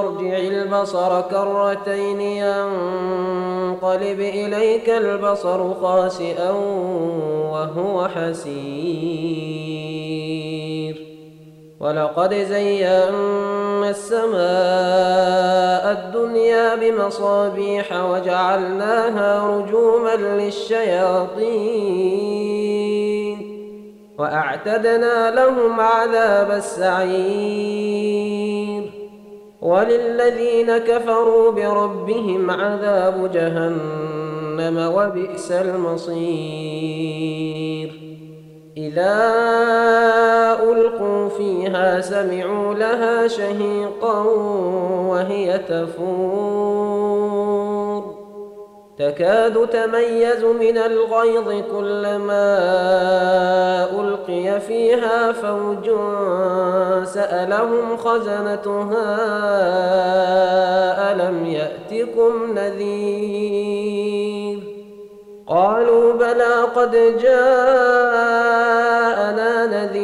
ارجع البصر كرتين ينقلب إليك البصر خاسئا وهو حسير. ولقد زينا السماء الدنيا بمصابيح وجعلناها رجوما للشياطين. وأعتدنا لهم عذاب السعير. وللذين كفروا بربهم عذاب جهنم وبئس المصير. إذا ألقوا فيها سمعوا لها شهيقا وهي تفور. تكاد تميز من الغيظ كلما ألقي فيها فوج سألهم خزنتها ألم يأتكم نذير قالوا بلى قد جاءنا نذير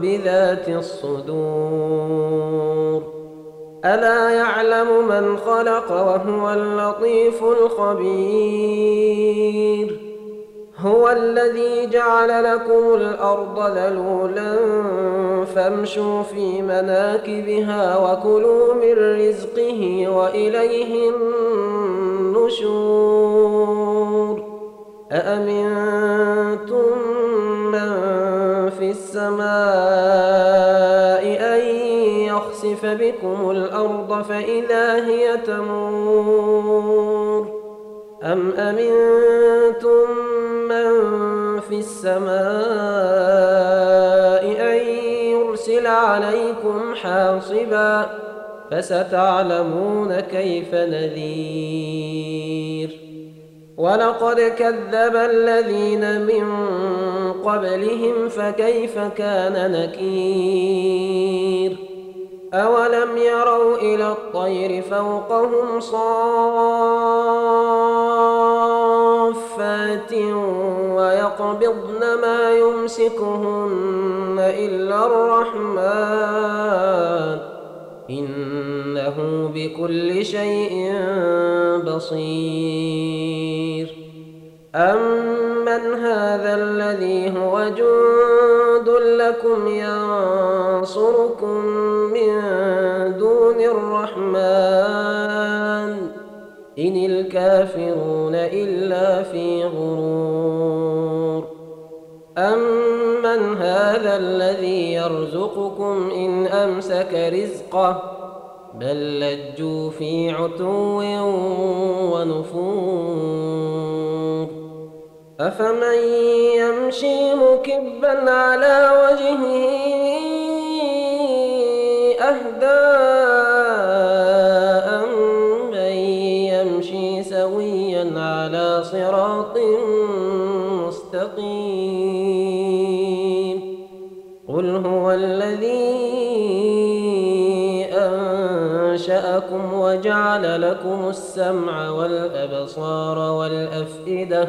بذات الصدور. ألا يعلم من خلق وهو اللطيف الخبير. هو الذي جعل لكم الأرض ذلولا فامشوا في مناكبها وكلوا من رزقه وإليه النشور. أأمنتم بكم الأرض فإذا هي تمور أم أمنتم من في السماء أن يرسل عليكم حاصبا فستعلمون كيف نذير ولقد كذب الذين من قبلهم فكيف كان نكير يروا إلى الطير فوقهم صافات ويقبضن ما يمسكهن إلا الرحمن إنه بكل شيء بصير أمن هذا الذي هو جند لكم ينصركم من دون الرحمن. إن الكافرون إلا في غرور. أمن هذا الذي يرزقكم إن أمسك رزقه؟ بل لجوا في عتو ونفور. أفمن يمشي مكبا على وجهه أهدى أمن يمشي سويا على صراط مستقيم قل هو الذي أنشأكم وجعل لكم السمع والأبصار والأفئدة ۖ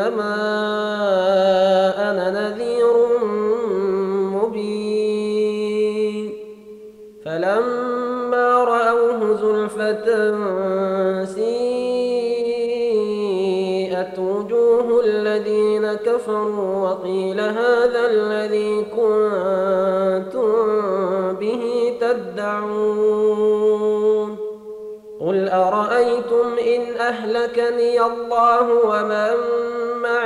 وإنما أنا نذير مبين فلما رأوه زلفة سيئت وجوه الذين كفروا وقيل هذا الذي كنتم به تدعون قل أرأيتم إن أهلكني الله ومن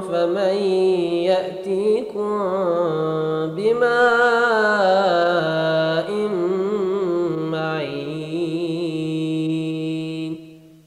فمن يأتيكم بما